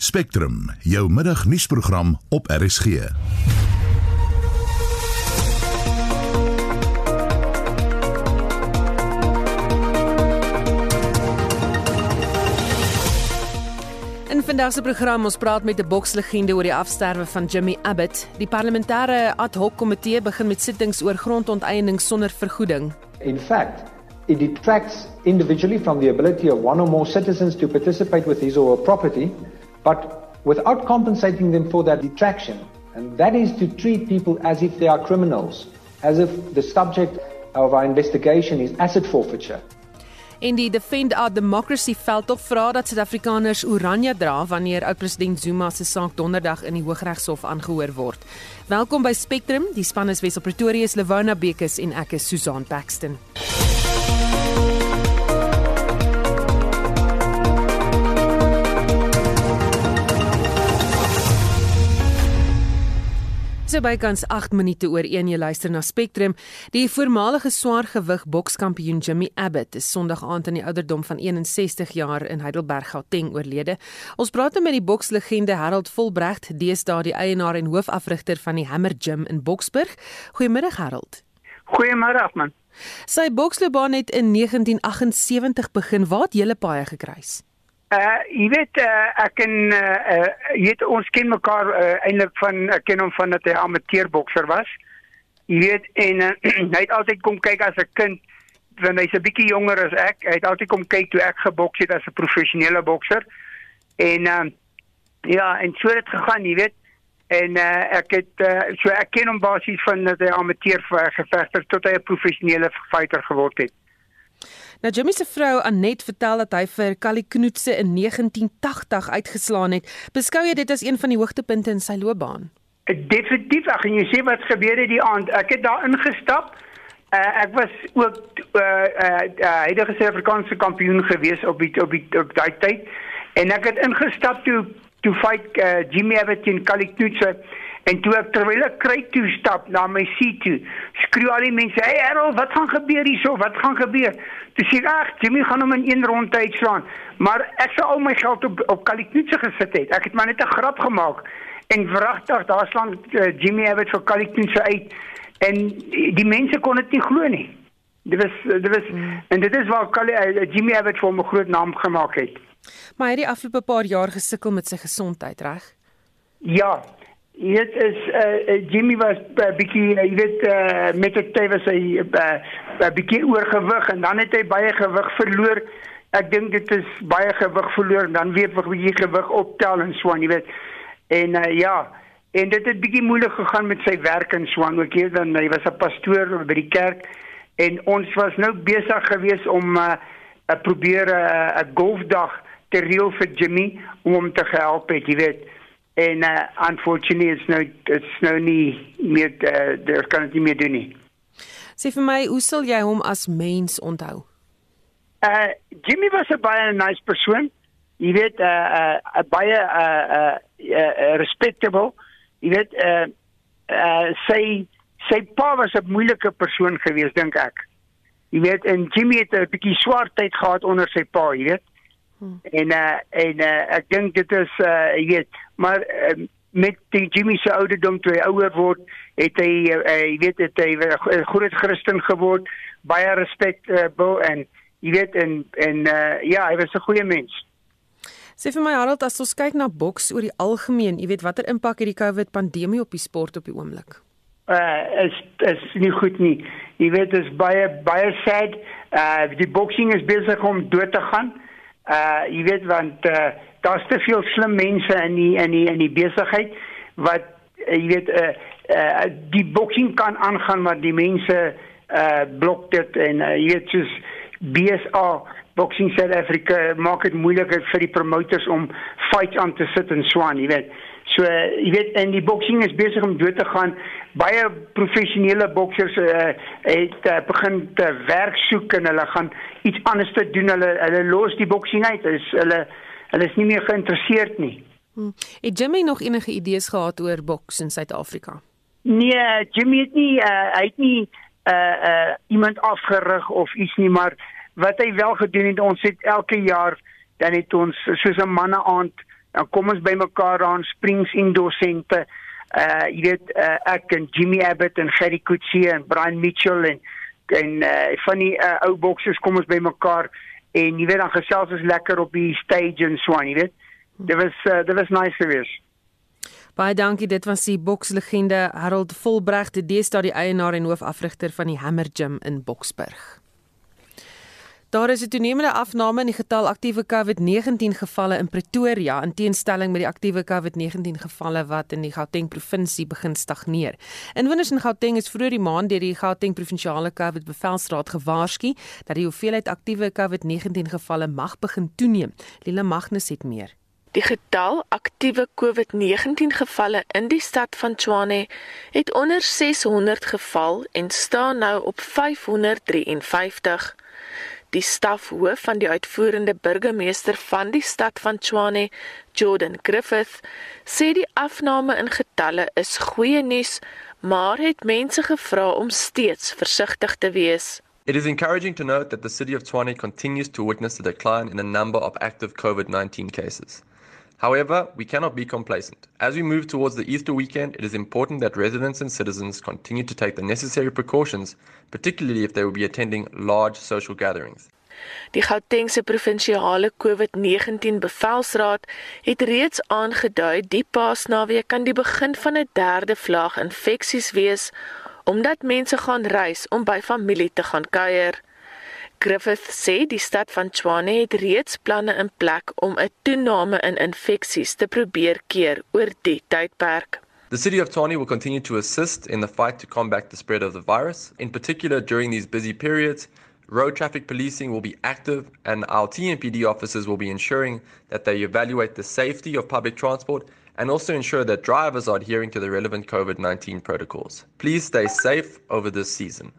Spectrum, jou middagnuusprogram op RSG. In vandag se program ons praat met 'n bokslegende oor die afsterwe van Jimmy Abbott. Die parlementêre ad hoc komitee begin met sittings oor grondonteiening sonder vergoeding. In fact, it detracts individually from the ability of one or more citizens to participate with his or her property, but without compensating them for that detraction. And that is to treat people as if they are criminals, as if the subject of our investigation is asset forfeiture. En die Defend Our Democracy veldtog vra dat Suid-Afrikaners oranje dra wanneer oud-president Zuma se saak donderdag in die Hooggeregshof aangehoor word. Welkom by Spectrum. Die span is Wesel Pretoria se Lewona Bekes en ek is Susan Paxton. So bykans 8 minute oor 1 jy luister na Spectrum. Die voormalige swaargewig bokskampioen Jimmy Abbott is Sondag aand in die ouderdom van 61 jaar in Heidelberg, Gauteng oorlede. Ons praat nou met die bokslegende Harold Volbregt, deesdae die eienaar en hoofafrigter van die Hammer Gym in Boksburg. Goeiemiddag Harold. Goeiemiddag man. Sy boksloopbaan het in 1978 begin. Waar het jy paie gekruis? Uh jy weet uh, ek en uh, uh jy weet ons ken mekaar uh, eintlik van ek ken hom van dat hy amateurbokser was. Jy weet en uh, hy het altyd kom kyk as 'n kind wanneer hy's 'n bietjie jonger as ek. Hy het altyd kom kyk toe ek geboks het as 'n professionele bokser. En uh ja, en so het dit gegaan, jy weet. En uh ek het uh, so ek ken hom basies van dat hy amateur gevegter tot hy 'n professionele fighter geword het. Nou Jimmy se vrou Anet vertel dat hy vir Kali Knoetse in 1980 uitgeslaan het. Beskou jy dit as een van die hoogtepunte in sy loopbaan? Definitief, ek gaan jou sê wat gebeur het die aand. Ek het daar ingestap. Uh, ek was ook uh uh, uh huidige Suid-Afrikaanse kampioen gewees op die op die op daai tyd. En ek het ingestap toe toe fight uh, Jimmy Abbott en Kali Knoetse. En toe ek terwyl ek kry toe stap na my seat toe, skreeu al die mense, "Hey Errol, wat gaan gebeur hierso? Wat gaan gebeur?" Toe sê ek, "Ag, Jimmy gaan hom in een ronde uitslaan." Maar ek sou al my geld op op Kaliknutse gesit het. Ek het maar net 'n grap gemaak. En verragtig, daar slaan uh, Jimmy Abbott vir Kaliknutse uit. En die mense kon dit nie glo nie. Dit was dit was hmm. en dit is waar Kali, uh, Jimmy Abbott vir 'n groot naam gemaak het. Maar hy het die afgelope paar jaar gesukkel met sy gesondheid, reg? Ja, Dit is uh, Jimmy was 'n uh, bietjie uh, jy weet uh, met die tyd was hy 'n bietjie oorgewig en dan het hy baie gewig verloor. Ek dink dit is baie gewig verloor en dan weer 'n bietjie gewig optel en so aan, jy weet. En uh, ja, en dit het bietjie moeilik gegaan met sy werk en so aan. Ook hier dan hy was 'n pastoor by die kerk en ons was nou besig geweest om 'n uh, probeer 'n uh, golfdag te reël vir Jimmy om hom te help, jy weet en uh, unfortunately it's no it's no nie meer uh, daar kan dit nie meer doen nie. Sê vir my, hoe sal jy hom as mens onthou? Uh Jimmy was 'n baie nice persoon. Jy weet uh, 'n uh, baie uh, uh, uh, respectable. Jy weet uh, uh sy sy pa was 'n moeilike persoon geweest dink ek. Jy weet en Jimmy het 'n bietjie swaar tyd gehad onder sy pa, jy weet. Hmm. En uh, en uh, ek dink dit is uh jy weet, maar uh, met die Jimmy se ouderdom toe hy ouer word, het hy uh, jy weet het hy 'n groot Christen geword, baie respek uh, en jy weet en en uh, ja, hy was 'n goeie mens. Sê vir my Harold, as ons kyk na boks oor die algemeen, jy weet watter impak het die COVID pandemie op die sport op die oomblik? Uh is is nie goed nie. Jy weet dit is baie baie sad. Uh die boksing is besig om dood te gaan uh jy weet want uh, daar's te veel slim mense in die in die in die besigheid wat uh, jy weet uh, uh die boksing kan aangaan maar die mense uh blok dit en uh, jy weet soos BSA Boxing South Africa maak dit moeiliker vir die promoters om fights aan te sit in Swan jy weet So uh, jy weet en die boksing is besig om dood te gaan. Baie professionele boksers uh, het uh, begin te werk soek en hulle gaan iets anders te doen. Hulle hulle los die boksing uit. Is hulle hulle is nie meer geïnteresseerd nie. Hmm. Het Jimmy nog enige idees gehad oor boks in Suid-Afrika? Nee, Jimmy het nie uh, hy het nie uh uh iemand afgerig of iets nie, maar wat hy wel gedoen het, ons het elke jaar dan het ons soos 'n manne aand Dan kom ons bymekaar aan Springs Indoor Centre. Uh jy weet uh, ek en Jimmy Abbott en Gerry Coetzee en Brian Mitchell en en uh, van die uh, ou boksers kom ons bymekaar en jy weet dan gesels ons lekker op die stage en so aan, jy weet. Dit was uh, dit was nice geweest. Baie dankie. Dit was die bokslegende Harold Volbreg, die deesdae die eienaar en hoofafrigter van die Hammer Gym in Boksburg. Daar is 'n toenemende afname in die getal aktiewe COVID-19 gevalle in Pretoria in teenstelling met die aktiewe COVID-19 gevalle wat in die Gauteng provinsie begin stagneer. Inwoners in Gauteng is vroeër die maand deur die Gauteng provinsiale COVID-bevelsraad gewaarsku dat die hoeveelheid aktiewe COVID-19 gevalle mag begin toeneem. Lila Magnus het meer. Die getal aktiewe COVID-19 gevalle in die stad van Tshwane het onder 600 geval en staan nou op 553. Die stafhoof van die uitvoerende burgemeester van die stad van Tshwane, Jordan Griffith, sê die afname in getalle is goeie nuus, maar het mense gevra om steeds versigtig te wees. It is encouraging to note that the city of Tshwane continues to witness a decline in the number of active COVID-19 cases. However, we cannot be complacent. As we move towards the Easter weekend, it is important that residents and citizens continue to take the necessary precautions, particularly if they will be attending large social gatherings. Die Gautengse provinsiale COVID-19 bevelsraad het reeds aangedui die Paasnaweek kan die begin van 'n derde vlaag infeksies wees omdat mense gaan reis om by familie te gaan kuier. Griffith sê die stad van Tshwane het reeds planne in plek om 'n toename in infeksies te probeer keer oor die tydperk. The city of Tshwane will continue to assist in the fight to combat the spread of the virus. In particular, during these busy periods, road traffic policing will be active and our TNPD officers will be ensuring that they evaluate the safety of public transport and also ensure that drivers are adhering to the relevant COVID-19 protocols. Please stay safe over this season.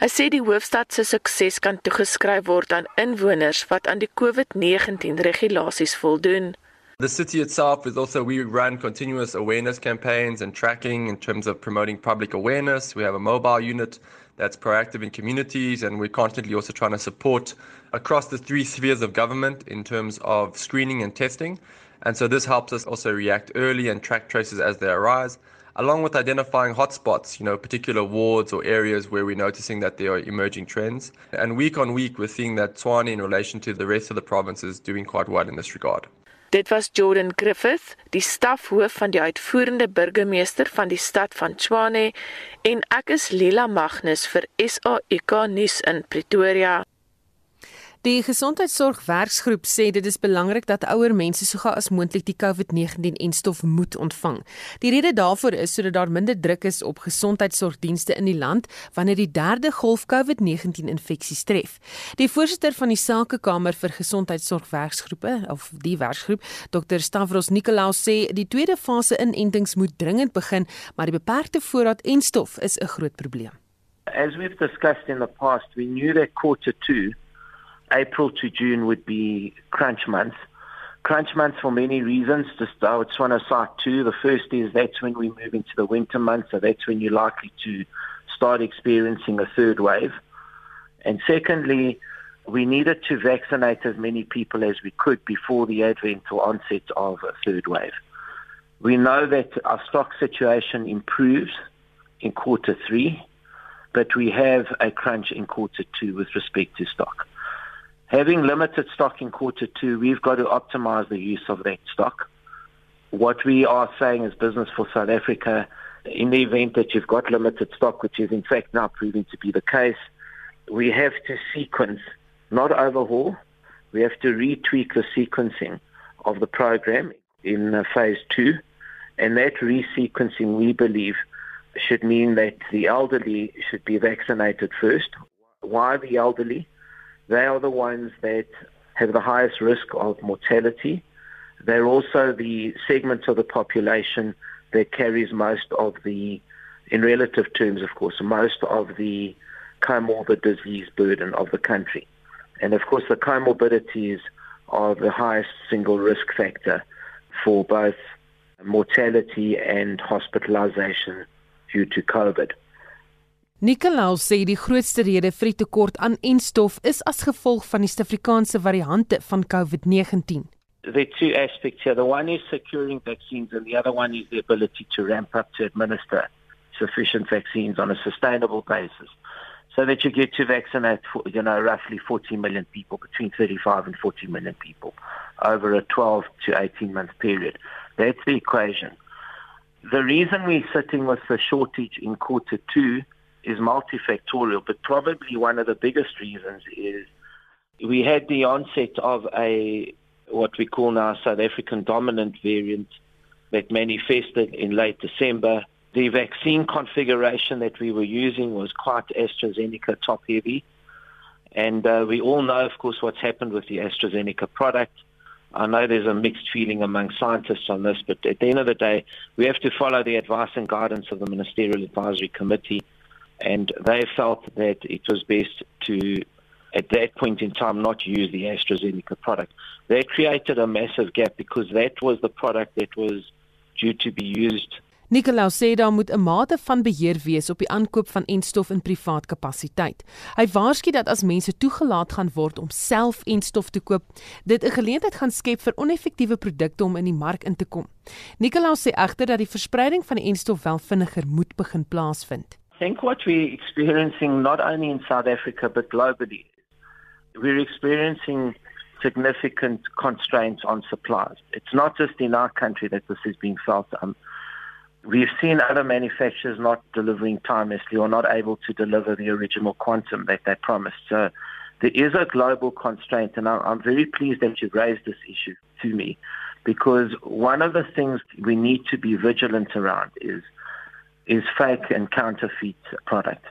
Hy sê die hoofstad se sukses kan toegeskryf word aan inwoners wat aan die COVID-19 regulasies voldoen. The city itself is also we run continuous awareness campaigns and tracking in terms of promoting public awareness. We have a mobile unit that's proactive in communities and we're constantly also trying to support across the three spheres of government in terms of screening and testing. And so this helps us also react early and track traces as they arise. Along with identifying hotspots, you know, particular wards or areas where we're noticing that there are emerging trends. And week on week, we're seeing that Tswane, in relation to the rest of the provinces, doing quite well in this regard. Dit was Jordan Griffith, die stafhoof van die uitvoerende burgemeester van die stad van Tshwane en ek is Lila Magnus vir SAK nuus in Pretoria. Die gesondheidsorgwerksgroep sê dit is belangrik dat ouer mense so gou as moontlik die COVID-19-enstof moet ontvang. Die rede daarvoor is sodat daar minder druk is op gesondheidsorgdienste in die land wanneer die derde golf COVID-19-infeksies tref. Die voorsitter van die Sakekamer vir Gesondheidsorgwerksgroepe of die werksgroep, Dr Stavros Nikolaou sê die tweede fase inentings moet dringend begin, maar die beperkte voorraad enstof is 'n groot probleem. As we've discussed in the past, we knew that quarter 2 April to June would be crunch months. Crunch months for many reasons. Just I would want to cite two. The first is that's when we move into the winter months, so that's when you're likely to start experiencing a third wave. And secondly, we needed to vaccinate as many people as we could before the advent or onset of a third wave. We know that our stock situation improves in quarter three, but we have a crunch in quarter two with respect to stock. Having limited stock in quarter two, we've got to optimize the use of that stock. What we are saying as business for South Africa, in the event that you've got limited stock, which is in fact now proving to be the case, we have to sequence, not overhaul. We have to retweak the sequencing of the program in uh, phase two. And that resequencing, we believe, should mean that the elderly should be vaccinated first. Why the elderly? They are the ones that have the highest risk of mortality. They're also the segment of the population that carries most of the, in relative terms, of course, most of the comorbid disease burden of the country. And of course, the comorbidities are the highest single risk factor for both mortality and hospitalization due to COVID. Nicolau sê die grootste rede vir die tekort aan enstof is as gevolg van die Suid-Afrikaanse variante van COVID-19. there are two aspects here. The one is securing vaccines, and the other one is the ability to ramp up to administer sufficient vaccines on a sustainable basis, so that you get to vaccinate, you know, roughly 40 million people, between 35 and 40 million people, over a 12 to 18 month period. That's the equation. The reason we're sitting with the shortage in quarter two is multifactorial, but probably one of the biggest reasons is we had the onset of a what we call now South African dominant variant that manifested in late December. The vaccine configuration that we were using was quite AstraZeneca top heavy. And uh, we all know, of course, what's happened with the AstraZeneca product. I know there's a mixed feeling among scientists on this, but at the end of the day, we have to follow the advice and guidance of the Ministerial Advisory Committee. And they felt that it was best to at that point in time not use the AstraZeneca product. They created a massive gap because that was the product that was due to be used. Nicolau sê daar moet 'n mate van beheer wees op die aankoop van enstof in privaat kapasiteit. Hy waarsku dat as mense toegelaat gaan word om self enstof te koop, dit 'n geleentheid gaan skep vir oneffektiewe produkte om in die mark in te kom. Nicolau sê egter dat die verspreiding van die enstof wel vinniger moet begin plaasvind. I think what we're experiencing not only in South Africa but globally we're experiencing significant constraints on supplies. It's not just in our country that this is being felt. Um, we've seen other manufacturers not delivering timely or not able to deliver the original quantum that they promised. So there is a global constraint, and I'm very pleased that you raised this issue to me because one of the things we need to be vigilant around is is fake and counterfeit product.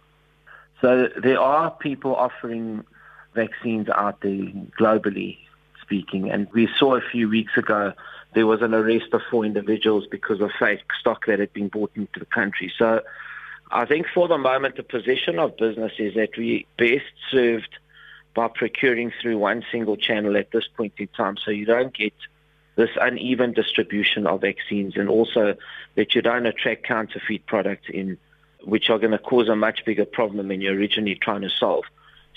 So there are people offering vaccines out there globally speaking. And we saw a few weeks ago there was an arrest of four individuals because of fake stock that had been bought into the country. So I think for the moment the position of business is that we best served by procuring through one single channel at this point in time so you don't get this uneven distribution of vaccines and also that you don't attract counterfeit products in which are going to cause a much bigger problem than you're originally trying to solve.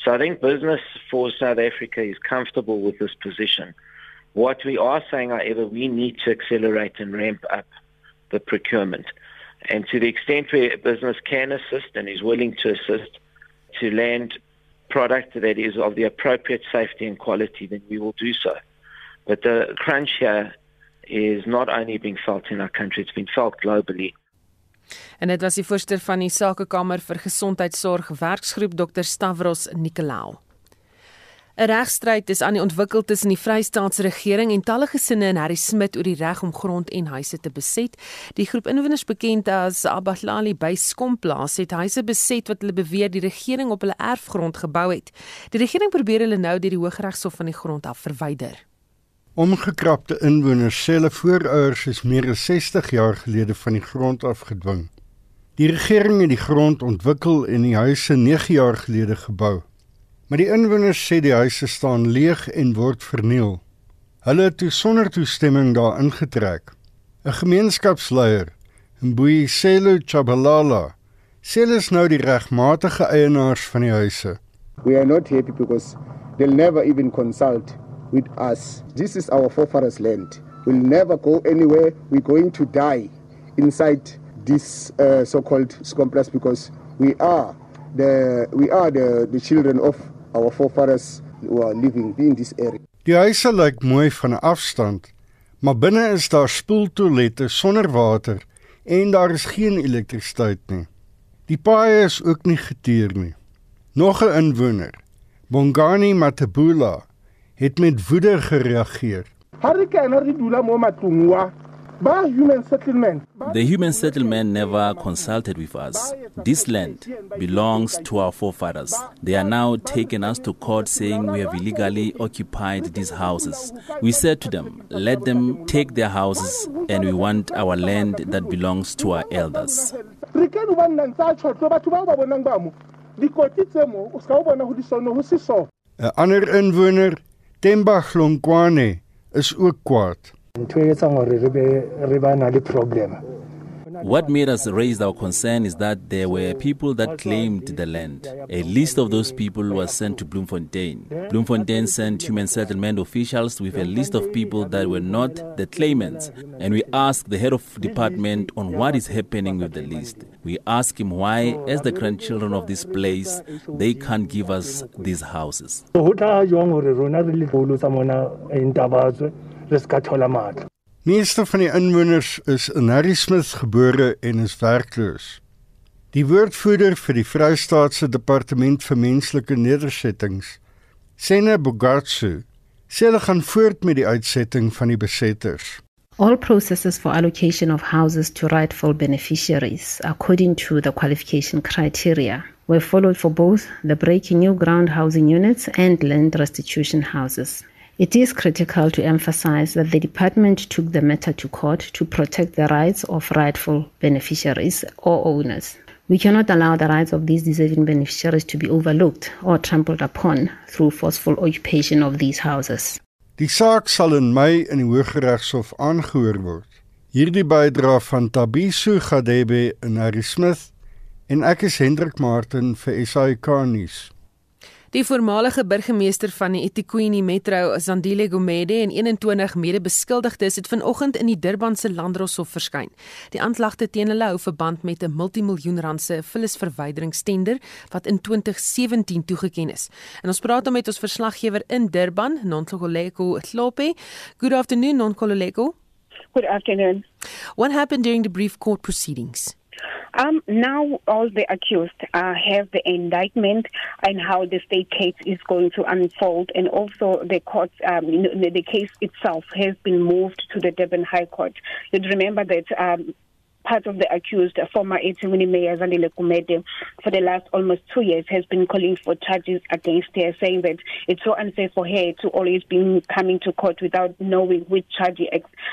So I think business for South Africa is comfortable with this position. What we are saying, however, we need to accelerate and ramp up the procurement. And to the extent where business can assist and is willing to assist to land product that is of the appropriate safety and quality, then we will do so. But the crunch here is not only being felt in our country, it's been felt globally. En dit was die voorsteur van die Sakekamer vir Gesondheidsorg Werksgroep Dr Stavros Nicolaou. 'n Regstryd is aan die ontwikkel tussen die Vrystaatse regering en talle gesinne in Harry Smit oor die reg om grond en huise te beset. Die groep inwoners bekend as Abahlali by Skomplaas het huise beset wat hulle beweer die regering op hulle erfgrond gebou het. Die regering probeer hulle nou deur die Hooggeregshof van die grond af verwyder. Omgekrapte inwoners sê hulle voorouers is meer as 60 jaar gelede van die grond af gedwing. Die regering het die grond ontwikkel en die huise 9 jaar gelede gebou. Maar die inwoners sê die huise staan leeg en word verniel. Hulle het toe sonder toestemming daar ingetrek. 'n Gemeenskapsleier, Mbuyiselo Chabalala, sê hulle is nou die regmatige eienaars van die huise. We are not happy because they'll never even consult with us. This is our forefathers' land. We'll never go anywhere. We're going to die inside this uh, so-called complex because we are the we are the the children of our forefathers who are living in this area. Die huise lyk mooi van 'n afstand, maar binne is daar spoeltoilette sonder water en daar is geen elektrisiteit nie. Die paaie is ook nie geteer nie. Nog 'n inwoner, Bongani Matabula, het met woede gereageer. The human settlement never consulted with us. This land belongs to our forefathers. They are now taking us to court saying we have illegally occupied these houses. We said to them, let them take their houses and we want our land that belongs to our elders. Een ander inwoner Temba Glonkwane is ook kwaad. ntho e etsang hore re re ba na le problem What made us raise our concern is that there were people that claimed the land. A list of those people was sent to Bloemfontein. Bloemfontein sent human settlement officials with a list of people that were not the claimants, and we asked the head of department on what is happening with the list. We asked him why, as the grandchildren of this place, they can't give us these houses. Meeste van die inwoners is in Harrismith gebore en is werkloos. Die woordvoerder vir die Vrystaatse Departement vir Menslike Nedersettings, Sene Bogatsu, sê hulle gaan voort met die uitsetting van die besetters. All processes for allocation of houses to rightful beneficiaries according to the qualification criteria were followed for both the breaking new ground housing units and land restitution houses. It is critical to emphasize that the department took the matter to court to protect the rights of rightful beneficiaries or owners. We cannot allow the rights of these deserving beneficiaries to be overlooked or trampled upon through forceful occupation of these houses. Die saak sal in Mei in die Hooggeregshof aangehoor word. Hierdie bydra van Tabiso Gadebe en Harry Smith en ek is Hendrik Martin vir SAK nuus. Die voormalige burgemeester van die eThekwini Metro, Zandile Gumede en 21 mede-beskuldigdes het vanoggend in die Durbanse Landdroshof verskyn. Die aanklagte teen hulle hou verband met 'n multimiljoen rand se vullisverwyderingstender wat in 2017 toegeken is. En ons praat dan met ons verslaggewer in Durban, Nonkololeko Tlope. Good afternoon, Nonkololeko. Good afternoon. What happened during the brief court proceedings? Um, now all the accused uh, have the indictment and how the state case is going to unfold, and also the court, um, the case itself has been moved to the Durban High Court. You'd remember that. Um, part of the accused, former eThekwini Mayor Zandile Gumede, for the last almost two years has been calling for charges against her, saying that it's so unfair for her to always be coming to court without knowing which charge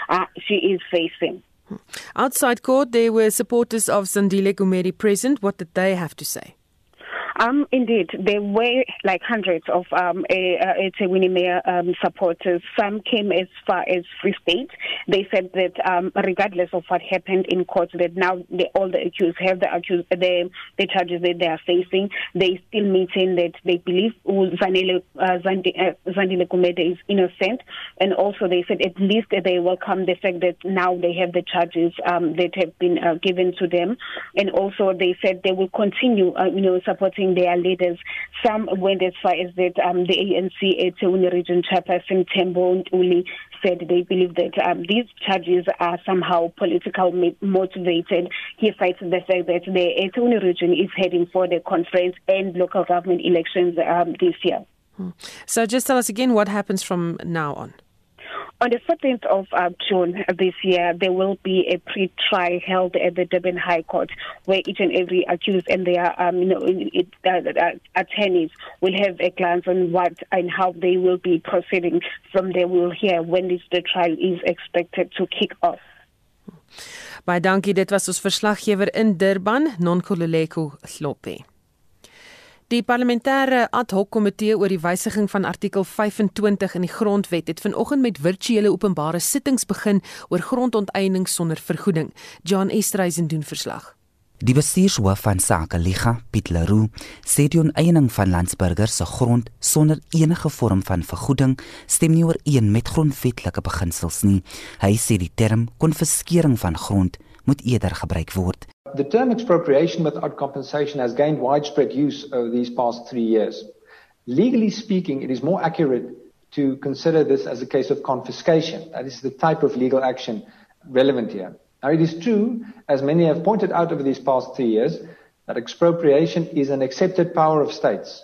uh, she is facing. Outside court, there were supporters of Sandile Gumeri present. What did they have to say? Um, indeed, there were like hundreds of um, a, a, a Winnie Mayor um, supporters. Some came as far as Free State. They said that um, regardless of what happened in court, that now the, all the accused have the accused the, the charges that they are facing. They still maintain that they believe Zanile uh, Zandile uh, Kumede is innocent, and also they said at least they welcome the fact that now they have the charges um, that have been uh, given to them, and also they said they will continue, uh, you know, supporting their leaders. Some went as far as that um, the ANC eThekwini region chairperson Tembo Ntuli said they believe that um, these charges are somehow political motivated. He cites the fact that the eThekwini region is heading for the conference and local government elections um, this year. Hmm. So just tell us again what happens from now on. On the 14th of uh, June this year, there will be a pre-trial held at the Durban High Court, where each and every accused and their um, you know, it, uh, uh, attorneys will have a glance on what and how they will be proceeding. From there, we'll hear when this, the trial is expected to kick off. Baie dankie, dit was ons verslaggewer in Durban, Nonkululeko Slope. Die parlementêre ad hoc komitee oor die wysiging van artikel 25 in die grondwet het vanoggend met virtuele openbare sittings begin oor grondonteiening sonder vergoeding. John Estreisen doen verslag. Die bestuurshoof van Sake Liga, Piet Leroux, sê die onteiening van landsburgers se grond sonder enige vorm van vergoeding stem nie ooreen met grondwetlike beginsels nie. Hy sê die term konfiskering van grond moet eerder gebruik word. The term expropriation without compensation has gained widespread use over these past three years. Legally speaking, it is more accurate to consider this as a case of confiscation. That is the type of legal action relevant here. Now, it is true, as many have pointed out over these past three years, that expropriation is an accepted power of states.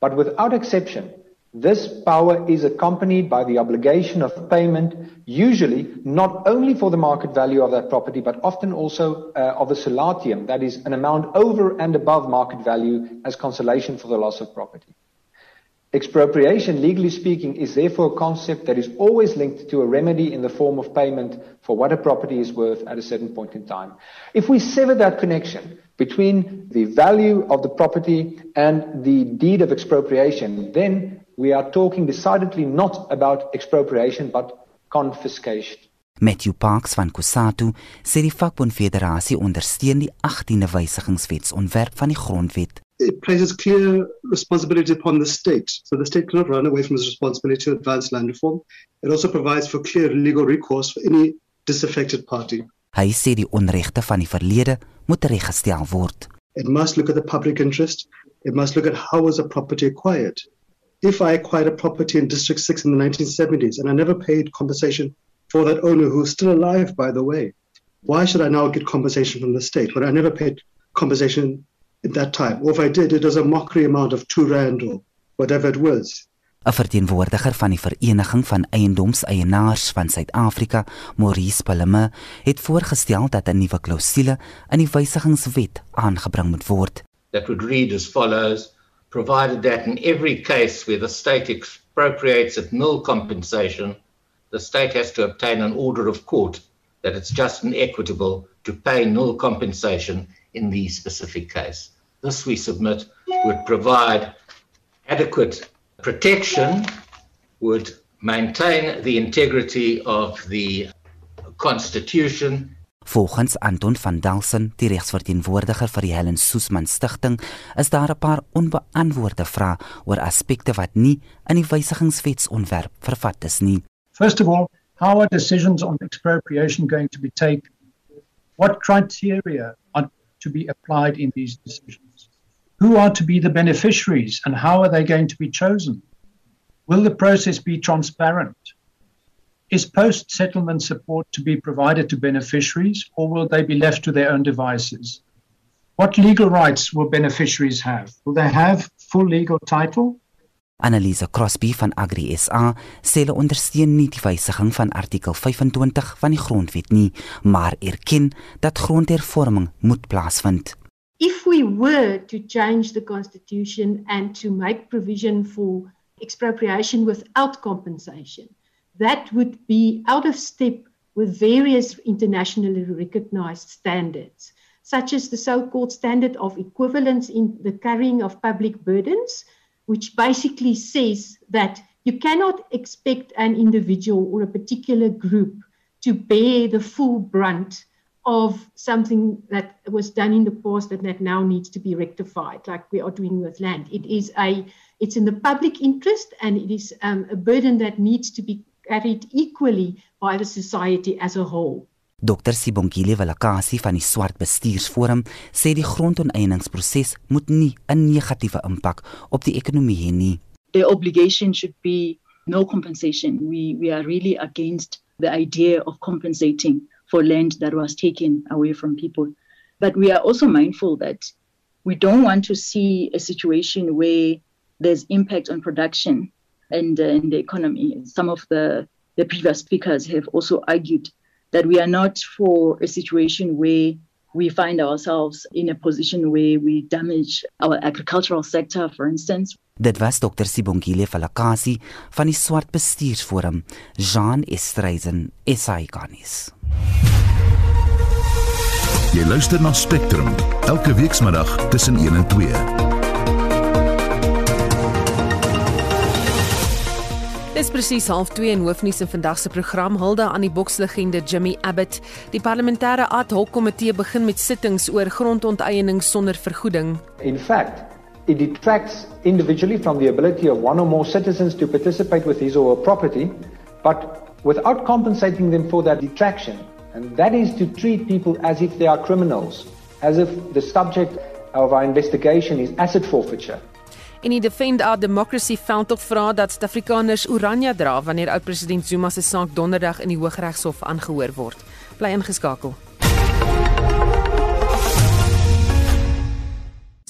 But without exception, This power is accompanied by the obligation of payment, usually not only for the market value of that property, but often also uh, of a solatium, that is, an amount over and above market value as consolation for the loss of property. Expropriation, legally speaking, is therefore a concept that is always linked to a remedy in the form of payment for what a property is worth at a certain point in time. If we sever that connection between the value of the property and the deed of expropriation, then we are talking decidedly not about expropriation but confiscation. Matthew Parks van Kusatu sê die vakbondfederasie ondersteun die 18de wysigingswetsontwerp van die grondwet. It places clear responsibility upon the state. So the state cannot run away from its responsibility to advance land reform. It also provides for clear legal recourse for any disaffected party. Hy sê die onregte van die verlede moet reggestel word. It must look at the public interest. It must look at how was a property acquired. If I acquired a property in District 6 in the 1970s and I never paid compensation for that owner who's still alive, by the way. Why should I now get compensation from the state when I never paid compensation at that time? Or if I did, it was a mockery amount of two rand or whatever it was. 'n Verteenwoordiger van die Vereniging van Eiendomseienaars van Suid-Afrika, Maurice Palme, het voorgestel dat 'n nuwe klousule in die wysigingswet aangebring moet word. That would read as follows: provided that in every case where the state expropriates at nil compensation, the state has to obtain an order of court that it's just and equitable to pay nil compensation in the specific case. This, we submit, would provide adequate protection, would maintain the integrity of the Constitution. Volgens Anton van Dalsen, die regsverteenwoordiger vir die Helen Suzman Stichting, is daar 'n paar onbeantwoorde vrae oor aspekte wat nie in die wysigingswetsontwerp vervat is nie. First of all, how are decisions on expropriation going to be taken? What criteria are to be applied in these decisions? Who are to be the beneficiaries and how are they going to be chosen? Will the process be transparent? Is post settlement support to be provided to beneficiaries or will they be left to their own devices? What legal rights will beneficiaries have? Will they have full legal title? Annelise Crosby van Agri SA sê hulle ondersteun nie die wysiging van artikel 25 van die grondwet nie, maar erken dat grondhervorming moet plaasvind. If we were to change the constitution and to make provision for expropriation without compensation, that would be out of step with various internationally recognized standards, such as the so called standard of equivalence in the carrying of public burdens, which basically says that you cannot expect an individual or a particular group to bear the full brunt of something that was done in the past and that now needs to be rectified like we are doing with land. It is a it's in the public interest and it is um, a burden that needs to be carried equally by the society as a whole Dr Sibongile Velakasi van die Swart Bestuursforum sê die grondonteieningsproses moet nie 'n negatiewe impak op die ekonomie hê nie. The obligation should be no compensation. We we are really against the idea of compensating for land that was taken away from people. But we are also mindful that we don't want to see a situation where there's impact on production and, uh, in the economy. Some of the the previous speakers have also argued that we are not for a situation where we find ourselves in a position where we damage our agricultural sector for instance. Dit was Dr Sibongile Falakasi van die Swart Bestuursforum Jean Estreisen SAICanis Jy luister na Spectrum elke weekmiddag tussen 1 en 2 Dis presies 0.30 in hoofnuus in vandag se program hulde aan die bokslegende Jimmy Abbott. Die parlementêre ad hoc komitee begin met sittings oor grondonteiening sonder vergoeding. In fact, it detracts individually from the ability of one or more citizens to participate with his or her property, but without compensating them for that detraction. And that is to treat people as if they are criminals, as if the subject of our investigation is asset forfeiture. En die Defend Our Democracy veldtog vra dat Suid-Afrikaners oranje dra wanneer oud-president Zuma se saak donderdag in die Hooggeregshof aangehoor word. Bly ingeskakel.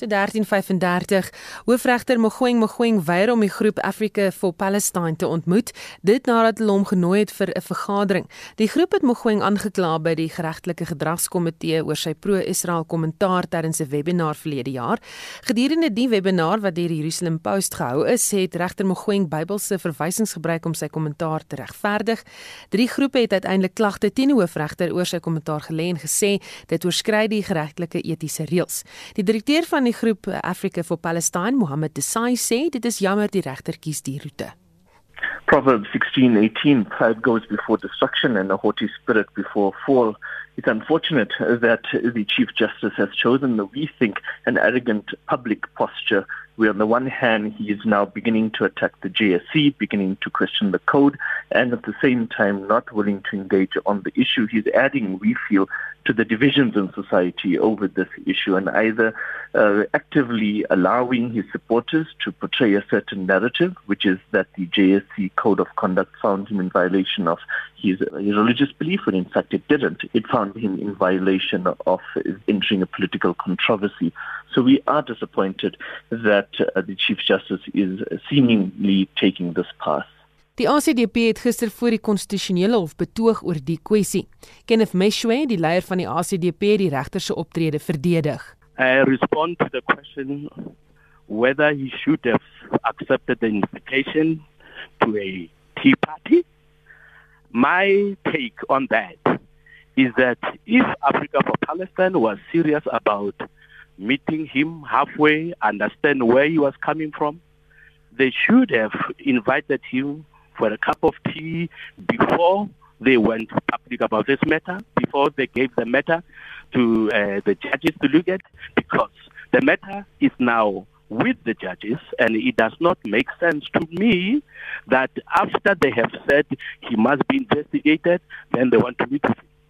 So 1335 Hoofregter Mogoeng Mogoeng weier om die groep Africa for Palestine te ontmoet dit nadat hulle hom genooi het vir 'n vergadering. Die groep het Mogoeng aangekla by die geregtelike gedragskomitee oor sy pro-Israel kommentaar tydens 'n webinar verlede jaar. Gedurende die webinar wat deur die Jerusalem Post gehou is, het regter Mogoeng Bybelse verwysings gebruik om sy kommentaar te regverdig. Drie groepe het uiteindelik klagte teen die hoofregter oor sy kommentaar gelê en gesê dit oorskry die geregtelike etiese reëls. Die direkteur van die groep Africa for Palestine, Mohammed Desai, sê dit is jammer die regter kies die roete. Proverbs 16:18, pride goes before destruction and a haughty spirit before fall. It's unfortunate that the Chief Justice has chosen, the we think, an arrogant public posture where on the one hand he is now beginning to attack the JSC, beginning to question the code, and at the same time not willing to engage on the issue. He's adding, we feel, to the divisions in society over this issue and either uh, actively allowing his supporters to portray a certain narrative, which is that the JSC code of conduct found him in violation of his, his religious belief, when in fact it didn't. It found him in violation of entering a political controversy. So we are disappointed that uh, the Chief Justice is seemingly taking this path. Die ACDP het gister voor die konstitusionele hof betoog oor die kwessie. Kenneth Meshwe, die leier van die ACDP, het die regter se optrede verdedig. I respond to the question whether he should have accepted the invitation to a tea party. My take on that is that if Africa for Palestine was serious about meeting him halfway, understand where he was coming from, they should have invited him for a cup of tea before they went public about this matter, before they gave the matter to uh, the judges to look at, because the matter is now with the judges, and it does not make sense to me that after they have said he must be investigated, then they want to meet.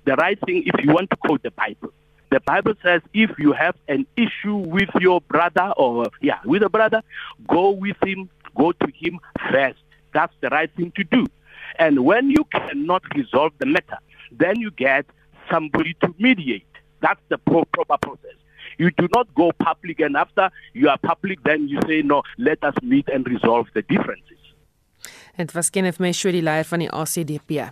The right thing, if you want to quote the Bible, the Bible says if you have an issue with your brother or yeah, with a brother, go with him, go to him first that's the right thing to do. And when you cannot resolve the matter, then you get somebody to mediate. That's the pro- proper process. You do not go public, and after you are public, then you say, no, let us meet and resolve the differences. Dit was Kenneth Meshoe die leier van die ACDP.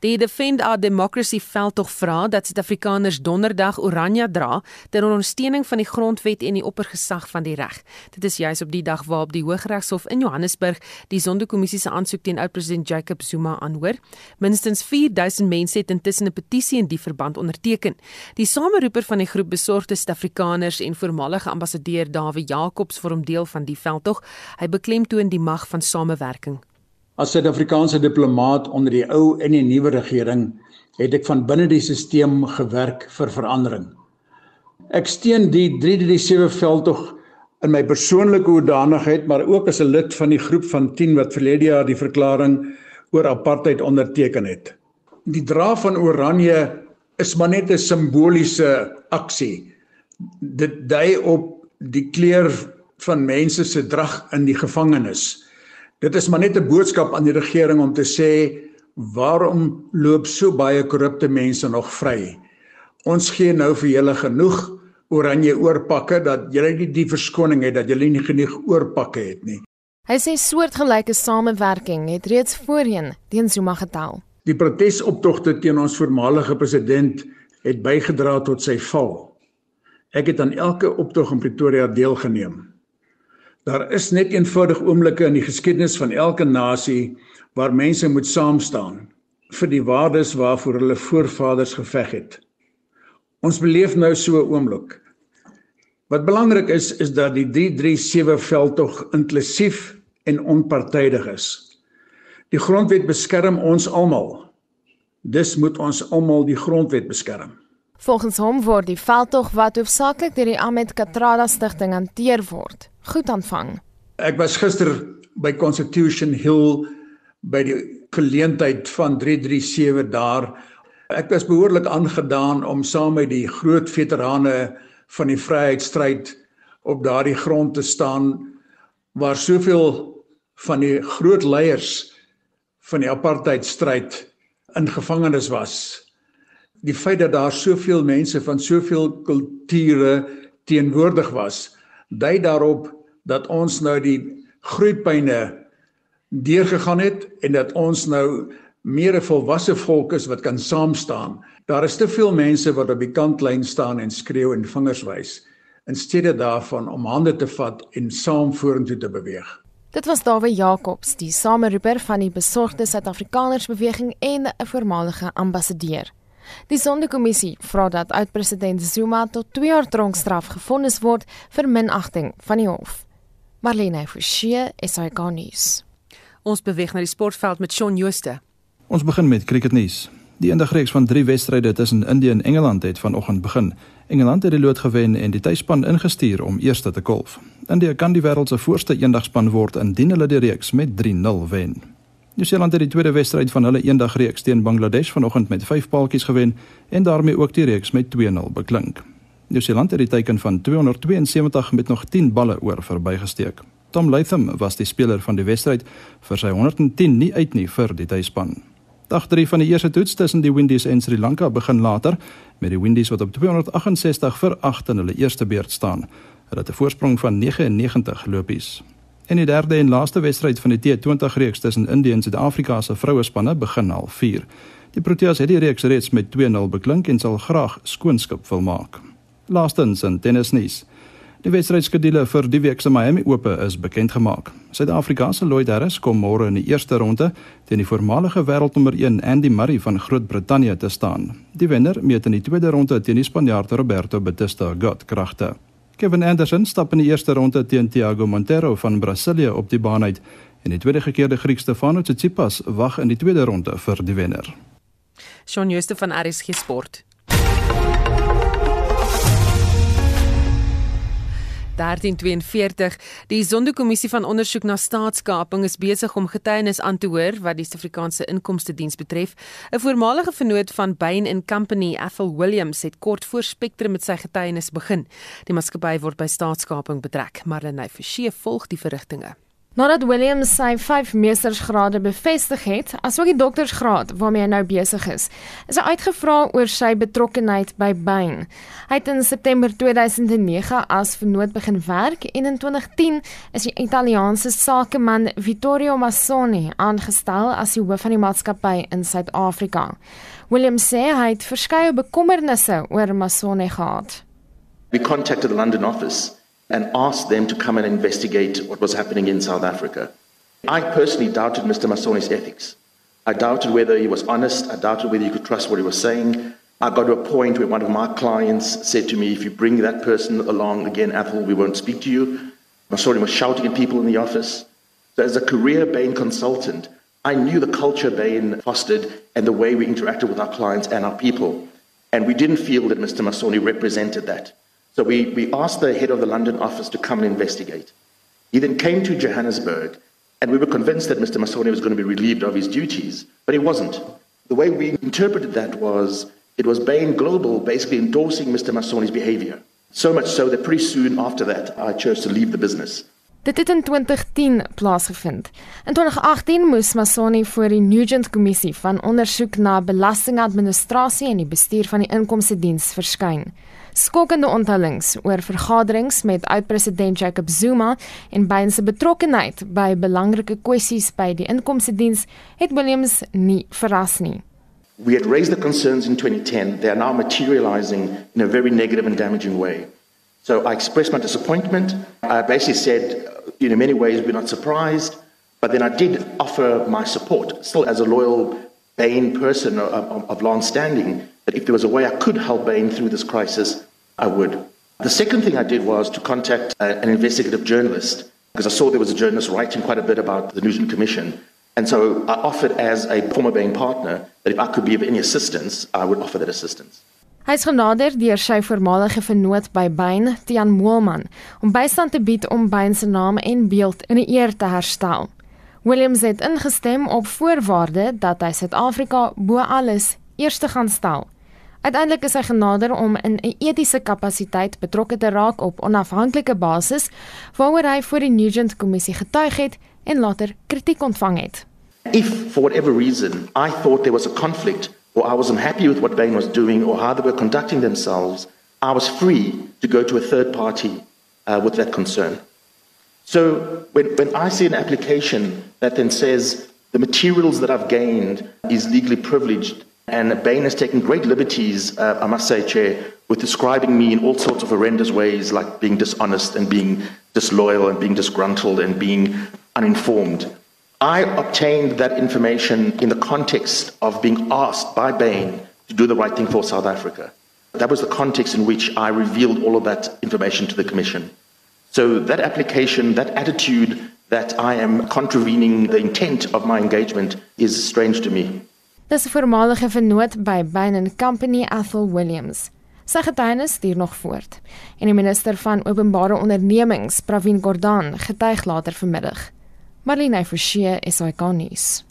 Die Defend Our Democracy veldtog vra dat Suid-Afrikaners donderdag oranje dra ter ondersteuning van die grondwet en die oppergesag van die reg. Dit is juis op die dag waarop die Hooggeregshof in Johannesburg die Sonderkommissie se aansoek teen oud-president Jacob Zuma aanhoor. Minstens 4000 mense het intussen 'n petisie in die verband onderteken. Die sameroeper van die groep besorgde Suid-Afrikaners en voormalige ambassadeur Dawie Jacobs vorm deel van die veldtog. Hy beklemtoon die mag van samewerking As Suid-Afrikaanse diplomaat onder die ou en die nuwe regering het ek van binne die stelsel gewerk vir verandering. Ek steun die 337 veldtog in my persoonlike hoedanigheid, maar ook as 'n lid van die groep van 10 wat verlede jaar die verklaring oor apartheid onderteken het. Die dra van oranje is maar net 'n simboliese aksie. Dit dui op die kleur van mense se drag in die gevangenis. Dit is maar net 'n boodskap aan die regering om te sê waarom loop so baie korrupte mense nog vry? Ons gee nou vir julle genoeg oranje oorpakke dat julle nie die verskoning het dat julle nie genoeg oorpakke het nie. Hy sê soortgelyke samewerking het reeds voorheen teen Zuma getel. Die protesoptogte teen ons voormalige president het bygedra tot sy val. Ek het aan elke optog in Pretoria deelgeneem. Daar is net eenvoudig oomblikke in die geskiedenis van elke nasie waar mense moet saam staan vir die waardes waarvoor hulle voorvaders geveg het. Ons beleef nou so 'n oomblik. Wat belangrik is is dat die 337 veldtog inklusief en onpartydig is. Die grondwet beskerm ons almal. Dis moet ons almal die grondwet beskerm. Volgens hom word die veldtog wat hoofsaaklik deur die Ahmed Katrada Stichting hanteer word, goed aanvang. Ek was gister by Constitution Hill by die geleentheid van 337 daar. Ek was behoorlik aangedaan om saam met die groot veterane van die vryheidsstryd op daardie grond te staan waar soveel van die groot leiers van die apartheidstryd in gevangenis was die feit dat daar soveel mense van soveel kulture teenwoordig was, dui daarop dat ons nou die groeipyne deurgegaan het en dat ons nou meer 'n volwasse volk is wat kan saam staan. Daar is te veel mense wat op die kantlyn staan en skreeu en vingers wys in steede daarvan om hande te vat en saam vorentoe te beweeg. Dit was Dawie Jacobs, die sameroeper van die besorgde Suid-Afrikaners beweging en 'n voormalige ambassadeur. Die Sonderkommissie vra dat oud-president Zuma tot 2 jaar tronkstraf gefonnis word vir minagting van die hof. Marlene Forsie, SAK nuus. Ons beweeg na die sportveld met Shaun Jooste. Ons begin met cricketnuus. Die eendagreeks van 3 wedstryde tussen Indië en Engeland het vanoggend begin. Engeland het die lood gewen en die tuisspan ingestuur om eerste te kolf. India kan die wêreld se voorste eendagspan word indien hulle die reeks met 3-0 wen. Nieu-Seeland het die tweede wedstryd van hulle eendagreeks teen Bangladesh vanoggend met 5 paaltjies gewen en daarmee ook die reeks met 2-0 beklink. Nieu-Seeland het die teiken van 272 met nog 10 balle oor verbygesteek. Tom Latham was die speler van die wedstryd vir sy 110 nie uit nie vir die tuisspan. Dag 3 van die eerste toets tussen die Windies en Sri Lanka begin later met die Windies wat op 268 vir 8 in hulle eerste beurt staan. Hulle het 'n voorsprong van 99 lopies. En die derde en laaste wedstryd van die T20 reeks tussen Indië en Suid-Afrika se vrouespanne begin al 4. Die Proteas het die reeks reeds met 2-0 beklink en sal graag skoonskip wil maak. Laastens in tennisnuus. Die wedstrydskedule vir die week se Miami Ope is bekend gemaak. Suid-Afrika se Lloyd Harris kom môre in die eerste ronde teen die voormalige wêreldnommer 1 Andy Murray van Groot-Brittanje te staan. Die wenner meet in die tweede ronde teen die Spanjaard Roberto Bautista Agut kragte. Kevin Anderson stap in die eerste ronde teen Thiago Monteiro van Brasilië op die baan uit en die tweede gekeerde Griek Stefanos Tsitsipas wag in die tweede ronde vir die wenner. Shaun Jooste van RSG Sport. 1342 die Sonderkommissie van ondersoek na staatskaping is besig om getuienis aan te hoor wat die Suid-Afrikaanse Inkomste Diens betref. 'n Voormalige vennoot van Bain & Company, Ethel Williams, het kort voor Spectrum met sy getuienis begin. Die maatskappy word by staatskaping betrek. Marlene Forsie volg die verrigtinge. Nadat Williams sy 5 meestersgrade bevestig het, asook die doktorsgraad waarmee hy nou besig is, is hy uitgevra oor sy betrokkeheid by Bain. Hy het in September 2009 as vernoot begin werk en in 2010 is die Italiaanse sakeman Vittorio Massoni aangestel as die hoof van die maatskappy in Suid-Afrika. Williams sê hy het verskeie bekommernisse oor Massoni gehad. We contacted the London office and asked them to come and investigate what was happening in South Africa. I personally doubted Mr. Masoni's ethics. I doubted whether he was honest. I doubted whether you could trust what he was saying. I got to a point where one of my clients said to me, if you bring that person along again, Apple, we won't speak to you. Massoni was shouting at people in the office. So as a career Bain consultant, I knew the culture Bain fostered and the way we interacted with our clients and our people. And we didn't feel that Mr. Masoni represented that. So we, we asked the head of the London office to come and investigate. He then came to Johannesburg, and we were convinced that Mr. Massoni was going to be relieved of his duties, but he wasn't. The way we interpreted that was it was Bain Global basically endorsing Mr. Massoni's behavior. So much so that pretty soon after that, I chose to leave the business. Dit het in 2010 plaasgevind. In 2018 moes Masoni voor die Nugent Kommissie van ondersoek na belastingadministrasie en die bestuur van die inkomste diens verskyn. Skokkende onthullings oor vergaderings met oud-president Jacob Zuma en Bain se betrokkeheid by belangrike kwessies by die inkomste diens het Williams nie verras nie. We had raised the concerns in 2010. They are now materializing in a very negative and damaging way. So I expressed my disappointment. I basically said, in many ways, we're not surprised. But then I did offer my support, still as a loyal Bain person of, of long standing, that if there was a way I could help Bain through this crisis, I would. The second thing I did was to contact a, an investigative journalist, because I saw there was a journalist writing quite a bit about the Newton Commission. And so I offered as a former Bain partner that if I could be of any assistance, I would offer that assistance. Hy is genader deur sy voormalige vennoot by Bain, Tian Moelman, om bystand te bied om Bain se naam en beeld in die eer te herstel. Williams het ingestem op voorwaarde dat hy Suid-Afrika bo alles eerste gaan stel. Uiteindelik is hy genader om in 'n etiese kapasiteit betrokke te raak op onafhanklike basis, waaroor hy voor die Nugent kommissie getuig het en later kritiek ontvang het. If for whatever reason I thought there was a conflict or I was unhappy with what Bain was doing or how they were conducting themselves, I was free to go to a third party uh, with that concern. So when, when I see an application that then says the materials that I've gained is legally privileged, and Bain has taken great liberties, uh, I must say, Chair, with describing me in all sorts of horrendous ways, like being dishonest and being disloyal and being disgruntled and being uninformed. I obtained that information in the context of being asked by Bain to do the right thing for South Africa. That was the context in which I revealed all of that information to the Commission. So that application, that attitude that I am contravening the intent of my engagement is strange to me. Dis 'n voormalige vennoot by Bain Company Ethel Williams. Sy getuienis stuur nog voort en die minister van openbare ondernemings, Pravin Gordhan, getuig later vanmiddag. Marlene Forsie, SAK nuus.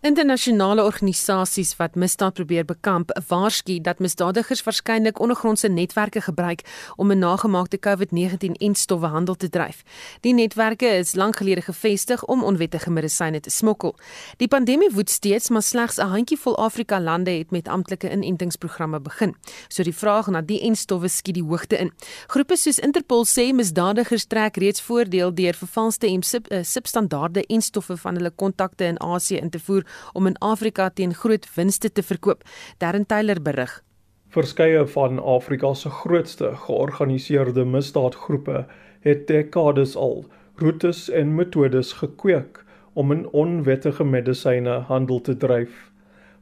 Internasionale organisasies wat misdaad probeer bekamp, waarsku dat misdadigers waarskynlik ondergrondse netwerke gebruik om 'n nagemaakte COVID-19-enstowwe handel te dryf. Die netwerke is lank gelede gevestig om onwettige medisyne te smokkel. Die pandemie woed steeds, maar slegs 'n handjievol Afrika lande het met amptelike inentingsprogramme begin. So die vraag na die enstowwe skiet die hoogte in. Groepe soos Interpol sê misdadigers trek reeds voordeel deur vervalste en eh, substandaarde enstowwe van hulle kontakte in Asië in te voer om in Afrika teen groot winste te verkoop. Darren Taylor berig. Verskeie van Afrika se grootste georganiseerde misdaadgroepe het dekades al roetes en metodes gekweek om 'n onwettige medisyne handel te dryf.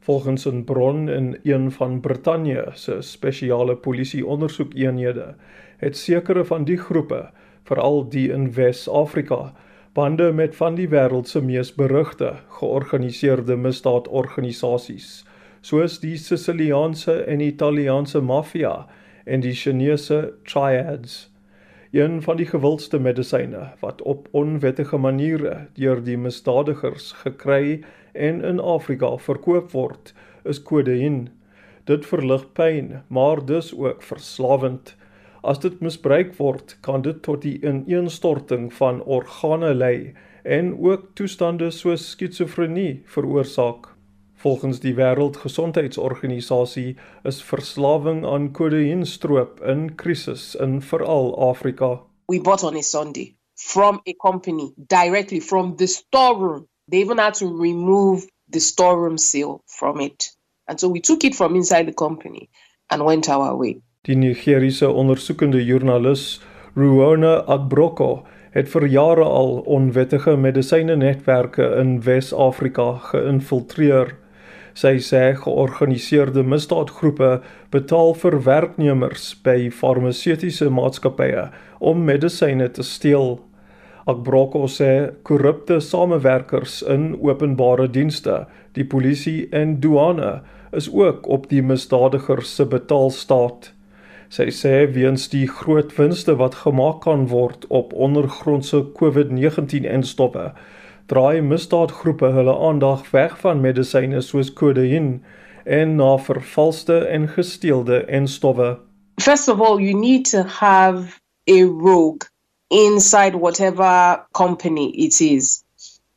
Volgens 'n bron in een van Brittanje se spesiale polisie ondersoekeenhede het sekere van die groepe, veral die in Wes-Afrika, bande met van die wêreld se mees berugte georganiseerde misdaadorganisasies soos die Siciliaanse en Italiaanse maffia en die Chinese triads. Een van die gewildste medisyne wat op onwettige maniere deur die misdadigers gekry en in Afrika verkoop word, is kodeïn. Dit verlig pyn, maar dis ook verslawend. As dit misbruik word, kan dit tot die ineenstorting van organe lei en ook toestande soos skizofrenie veroorsaak. Volgens die Wêreldgesondheidsorganisasie is verslawing aan kodeïnstroop in krisis in veral Afrika. We bought on a Sunday from a company directly from the storeroom. They even had to remove the storeroom seal from it. And so we took it from inside the company and went our way. Die Nigeriese ondersoekende joernalis Ruona Agbroko het vir jare al onwettige medisyne netwerke in Wes-Afrika geïnfiltreer. Sy sê georganiseerde misdaadgroepe betaal vir werknemers by farmaseutiese maatskappye om medisyne te steel. Agbroko sê korrupte samewerkers in openbare dienste, die polisie en douane is ook op die misdadigers se betaalstaat. Sy sê weens die groot winste wat gemaak kan word op ondergrondse COVID-19 enstowwe, draai misdaadgroepe hulle aandag weg van medisyne soos kodeïn en na vervalste en gesteelde enstowwe. First of all, you need to have a rogue inside whatever company it is.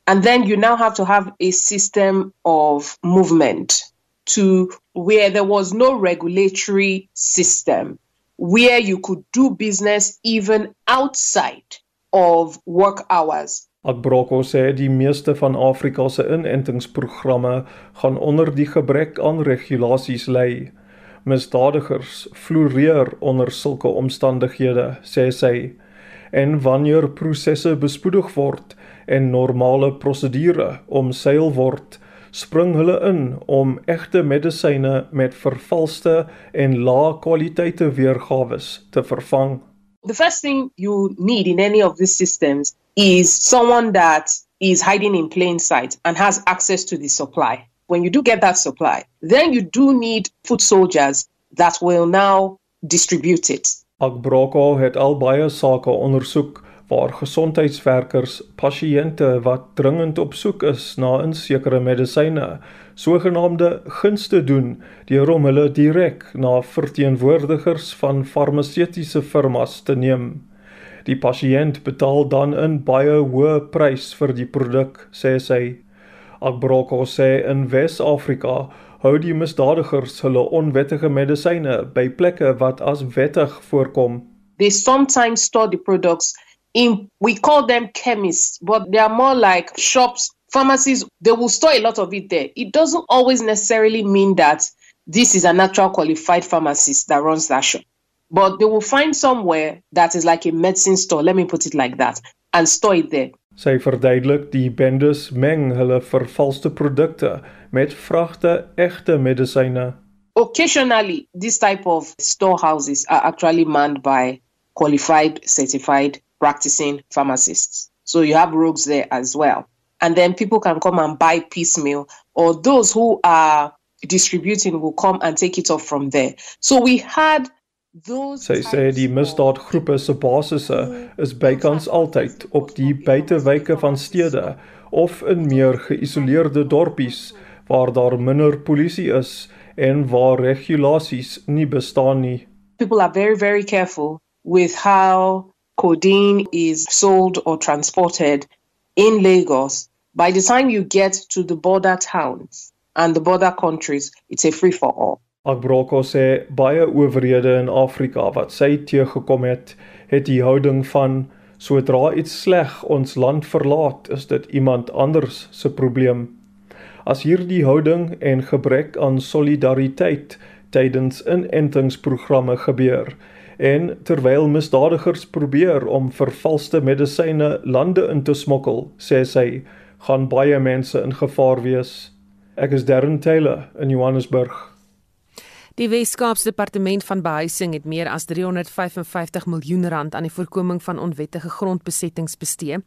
And then you now have to have a system of movement to where there was no regulatory system where you could do business even outside of work hours. Agbroko sê die meeste van Afrika se inentingsprogramme gaan onder die gebrek aan regulasies lê. Misdadigers floreer onder sulke omstandighede, sê sy. En wanneer prosesse bespoedig word en normale prosedure omseil word, spring hulle in om egte medisyne met vervalste en lae kwaliteite weergawe te vervang. The first thing you need in any of these systems is someone that is hiding in plain sight and has access to the supply. When you do get that supply, then you do need foot soldiers that will now distribute it. Agbroko het al baie sake ondersoek waar gesondheidswerkers pasiënte wat dringend op soek is na 'n sekere medisyne sogenaamde gunste doen deur om hulle direk na verteenwoordigers van farmaseutiese firmas te neem. Die pasiënt betaal dan 'n baie hoë prys vir die produk, sê sy. Agbroko sê in Wes-Afrika hou die misdadigers hulle onwettige medisyne by plekke wat as wettig voorkom. They sometimes store the products in we call them chemists, but they are more like shops, pharmacies. They will store a lot of it there. It doesn't always necessarily mean that this is a natural qualified pharmacist that runs that shop. But they will find somewhere that is like a medicine store, let me put it like that, and store it there. Sy verduidelik die bendes meng hulle vervalste produkte met vragte egte medisyne. Occasionally, this type of storehouses are actually manned by qualified, certified practicing pharmacists. So you have rogues there as well. And then people can come and buy piecemeal, or those who are distributing will come and take it off from there. So we had Sy sê die misdaadgroepe se basisse is bykans altyd op die buitewyke van stede of in meer geïsoleerde dorpies waar daar minder polisie is en waar regulasies nie bestaan nie. People are very very careful with how codeine is sold or transported in Lagos. By the time you get to the border towns and the border countries, it's a free for all. Agbroko sê baie owerhede in Afrika wat sy teëgekom het, het die houding van sodra iets sleg ons land verlaat, is dit iemand anders se probleem. As hierdie houding en gebrek aan solidariteit tydens inentingsprogramme gebeur en terwyl misdadigers probeer om vervalste medisyne lande in te smokkel, sê sy, gaan baie mense in gevaar wees. Ek is Darren Taylor in Johannesburg. Die Wes-Kaapse Departement van Behuising het meer as 355 miljoen rand aan die voorkoming van onwettige grondbesettings bestee.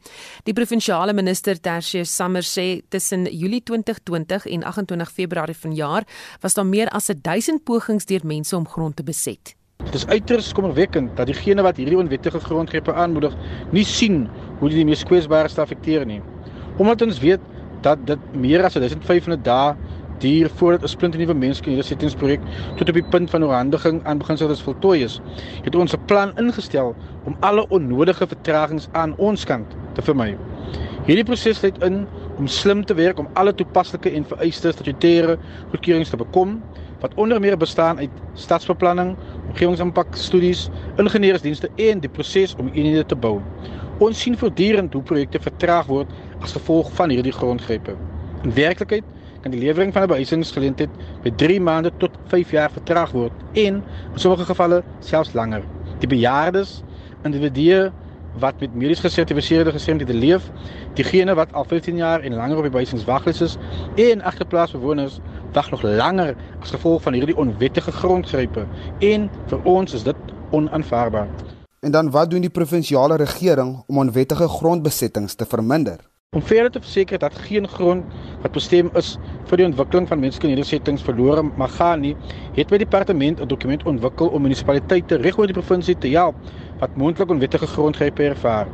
Die provinsiale minister Tertius Summer sê tussen Julie 2020 en 28 Februarie vanjaar was daar meer as 1000 pogings deur mense om grond te beset. Dit is uiters kommerwekkend dat diegene wat hierdie onwettige grondgrepe aanmoedig, nie sien hoe dit die mees kwesbaarste affekteer nie. Omdat ons weet dat dit meer as 1500 dae duur voordat 'n splinternuwe menskenedersettingsprojek tot op die punt van oorhandiging aan beginsels voltooi is, het ons 'n plan ingestel om alle onnodige vertragings aan ons kant te vermy. Hierdie proses lei in om slim te werk om alle toepaslike en vereiste statutêre goedkeurings te bekom wat onder meer bestaan uit stadsbeplanning, omgewingsimpakstudies, ingenieursdienste en die proses om eenhede te bou. Ons sien voortdurend hoe projekte vertraag word as gevolg van hierdie grondgrepe. In werklikheid kan die lewering van 'n behuisingsgeleentheid by 3 maande tot 5 jaar vertraag word en in sommige gevalle selfs langer. Die bejaardes, individue wat met medies gesertifiseerde gestremdhede leef, diegene wat al 15 jaar en langer op die behuisingswaglys is en agterplaatsbewoners wag nog langer as gevolg van hierdie onwettige grondgrepe en vir ons is dit onaanvaarbaar. En dan wat doen die provinsiale regering om onwettige grondbesettings te verminder? Om verder te verseker dat geen grond wat bestem is vir die ontwikkeling van menslike nedersettings verlore mag gaan nie, het my departement 'n dokument ontwikkel om munisipaliteite reg oor die provinsie te help wat moontlik onwettige grondgrepe ervaar.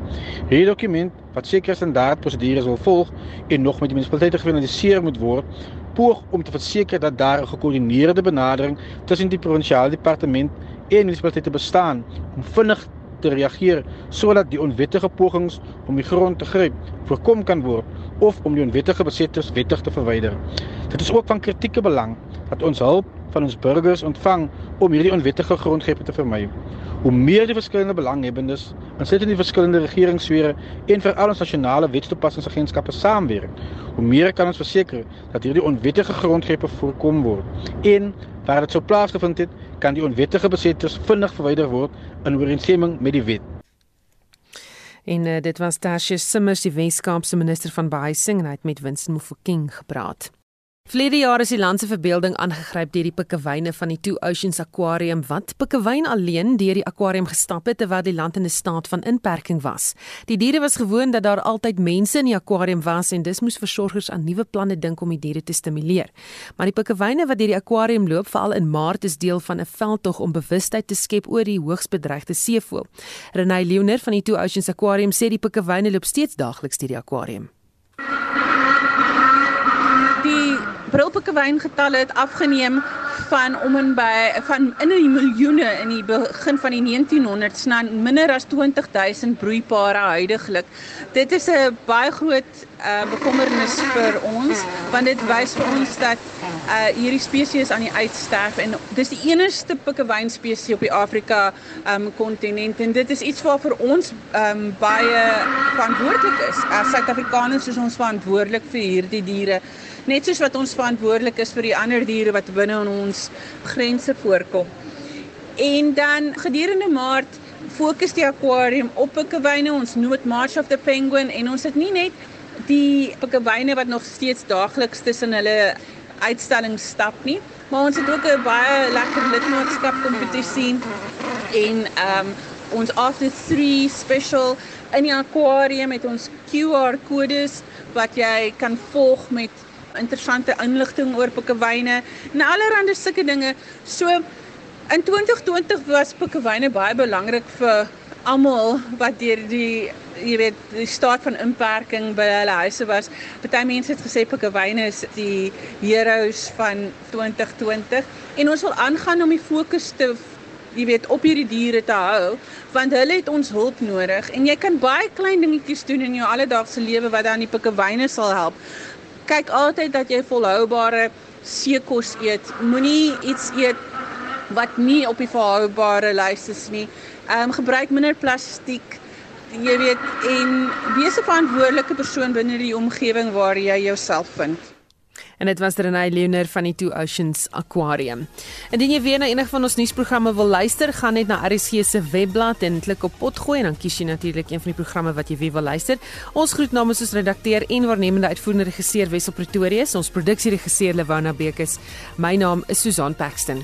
Hierdie dokument wat sekere standaard prosedures wil volg en nog met die munisipaliteite gefinaliseer moet word, poog om te verseker dat daar 'n gekoördineerde benadering tussen die provinsiale departement en munisipaliteite bestaan om vinnig te reageer sodat die onwettige pogings om die grond te gryp voorkom kan word of om die onwettige besetters wettig te verwyder. Dit is ook van kritieke belang dat ons hulp van ons burgers ontvang om hierdie onwettige grondgrepe te vermy. Hoe meer die verskillende belanghebbendes, insluitend die verskillende regeringssfere en veral ons nasionale wetstoepassingsagentskappe saamwerk, hoe meer kan ons verseker dat hierdie onwettige grondgrepe voorkom word en waar dit sou plaasgevind het, kan die onwettige besetters vinnig verwyder word in ooreenstemming met die wet. En uh, dit was Tasha Simmers, die Weskaapse minister van behuising en hy het met Winston Mofokeng gepraat. Vlede jaar is die land se verbeelding aangegryp deur die pikkewyne van die Two Oceans Aquarium wat pikkewyn alleen deur die akwarium gestap het terwyl die land in 'n staat van inperking was. Die diere was gewoond dat daar altyd mense in die akwarium was en dis moes versorgers aan nuwe planne dink om die diere te stimuleer. Maar die pikkewyne wat deur die akwarium loop, veral in Maart, is deel van 'n veldtog om bewustheid te skep oor die hoogs bedreigde seevoël. Renay Leoner van die Two Oceans Aquarium sê die pikkewyne loop steeds daagliks deur die akwarium. Brilpikkewyn getalle het afgeneem van om en by van in die miljoene in die begin van die 1900s na minder as 20000 broeipare huidigelik. Dit is 'n baie groot uh, bekommernis vir ons want dit wys vir ons dat uh, hierdie spesies aan die uitsterf en dis die enigste pikkewyn spesies op die Afrika um, kontinent en dit is iets waar vir ons um, baie verantwoordelik is. As Suid-Afrikaners is ons verantwoordelik vir hierdie diere net soos wat ons verantwoordelik is vir die ander diere wat binne in ons grense voorkom. En dan gedurende Maart fokus die akwarium op pikkewyne, ons noot March of the Penguin en ons het nie net die pikkewyne wat nog steeds daagliks tussen hulle uitstallings stap nie, maar ons het ook 'n baie lekker lidmaatskap kompetisie en ehm um, ons after 3 special in die akwarium met ons QR kodes wat jy kan volg met interessante inligting oor pikkewyne en allerlei sulke dinge. So in 2020 was pikkewyne baie belangrik vir almal wat deur die jy weet die staat van inperking by hulle huise was. Party mense het gesê pikkewyne is die heroes van 2020 en ons wil aangaan om die fokus te jy weet op hierdie diere te hou want hulle het ons hulp nodig en jy kan baie klein dingetjies doen in jou alledaagse lewe wat dan die pikkewyne sal help. Kyk altyd dat jy volhoubare seekos eet. Moenie iets eet wat nie op die volhoubare lys is nie. Ehm um, gebruik minder plastiek. Jy weet en wees 'n verantwoordelike persoon binne die omgewing waar jy jouself vind. En dit was Renay Leoner van die Two Oceans Aquarium. Indien jy weer na enige van ons nuusprogramme wil luister, gaan net na RSG se webblad en klik op potgooi en dan kies jy natuurlik een van die programme wat jy weer wil luister. Ons groet namens ons redakteur en waarnemende uitvoerende regisseur Wessel Pretorius, ons produksieregisseur Lewona Bekes. My naam is Susan Paxton.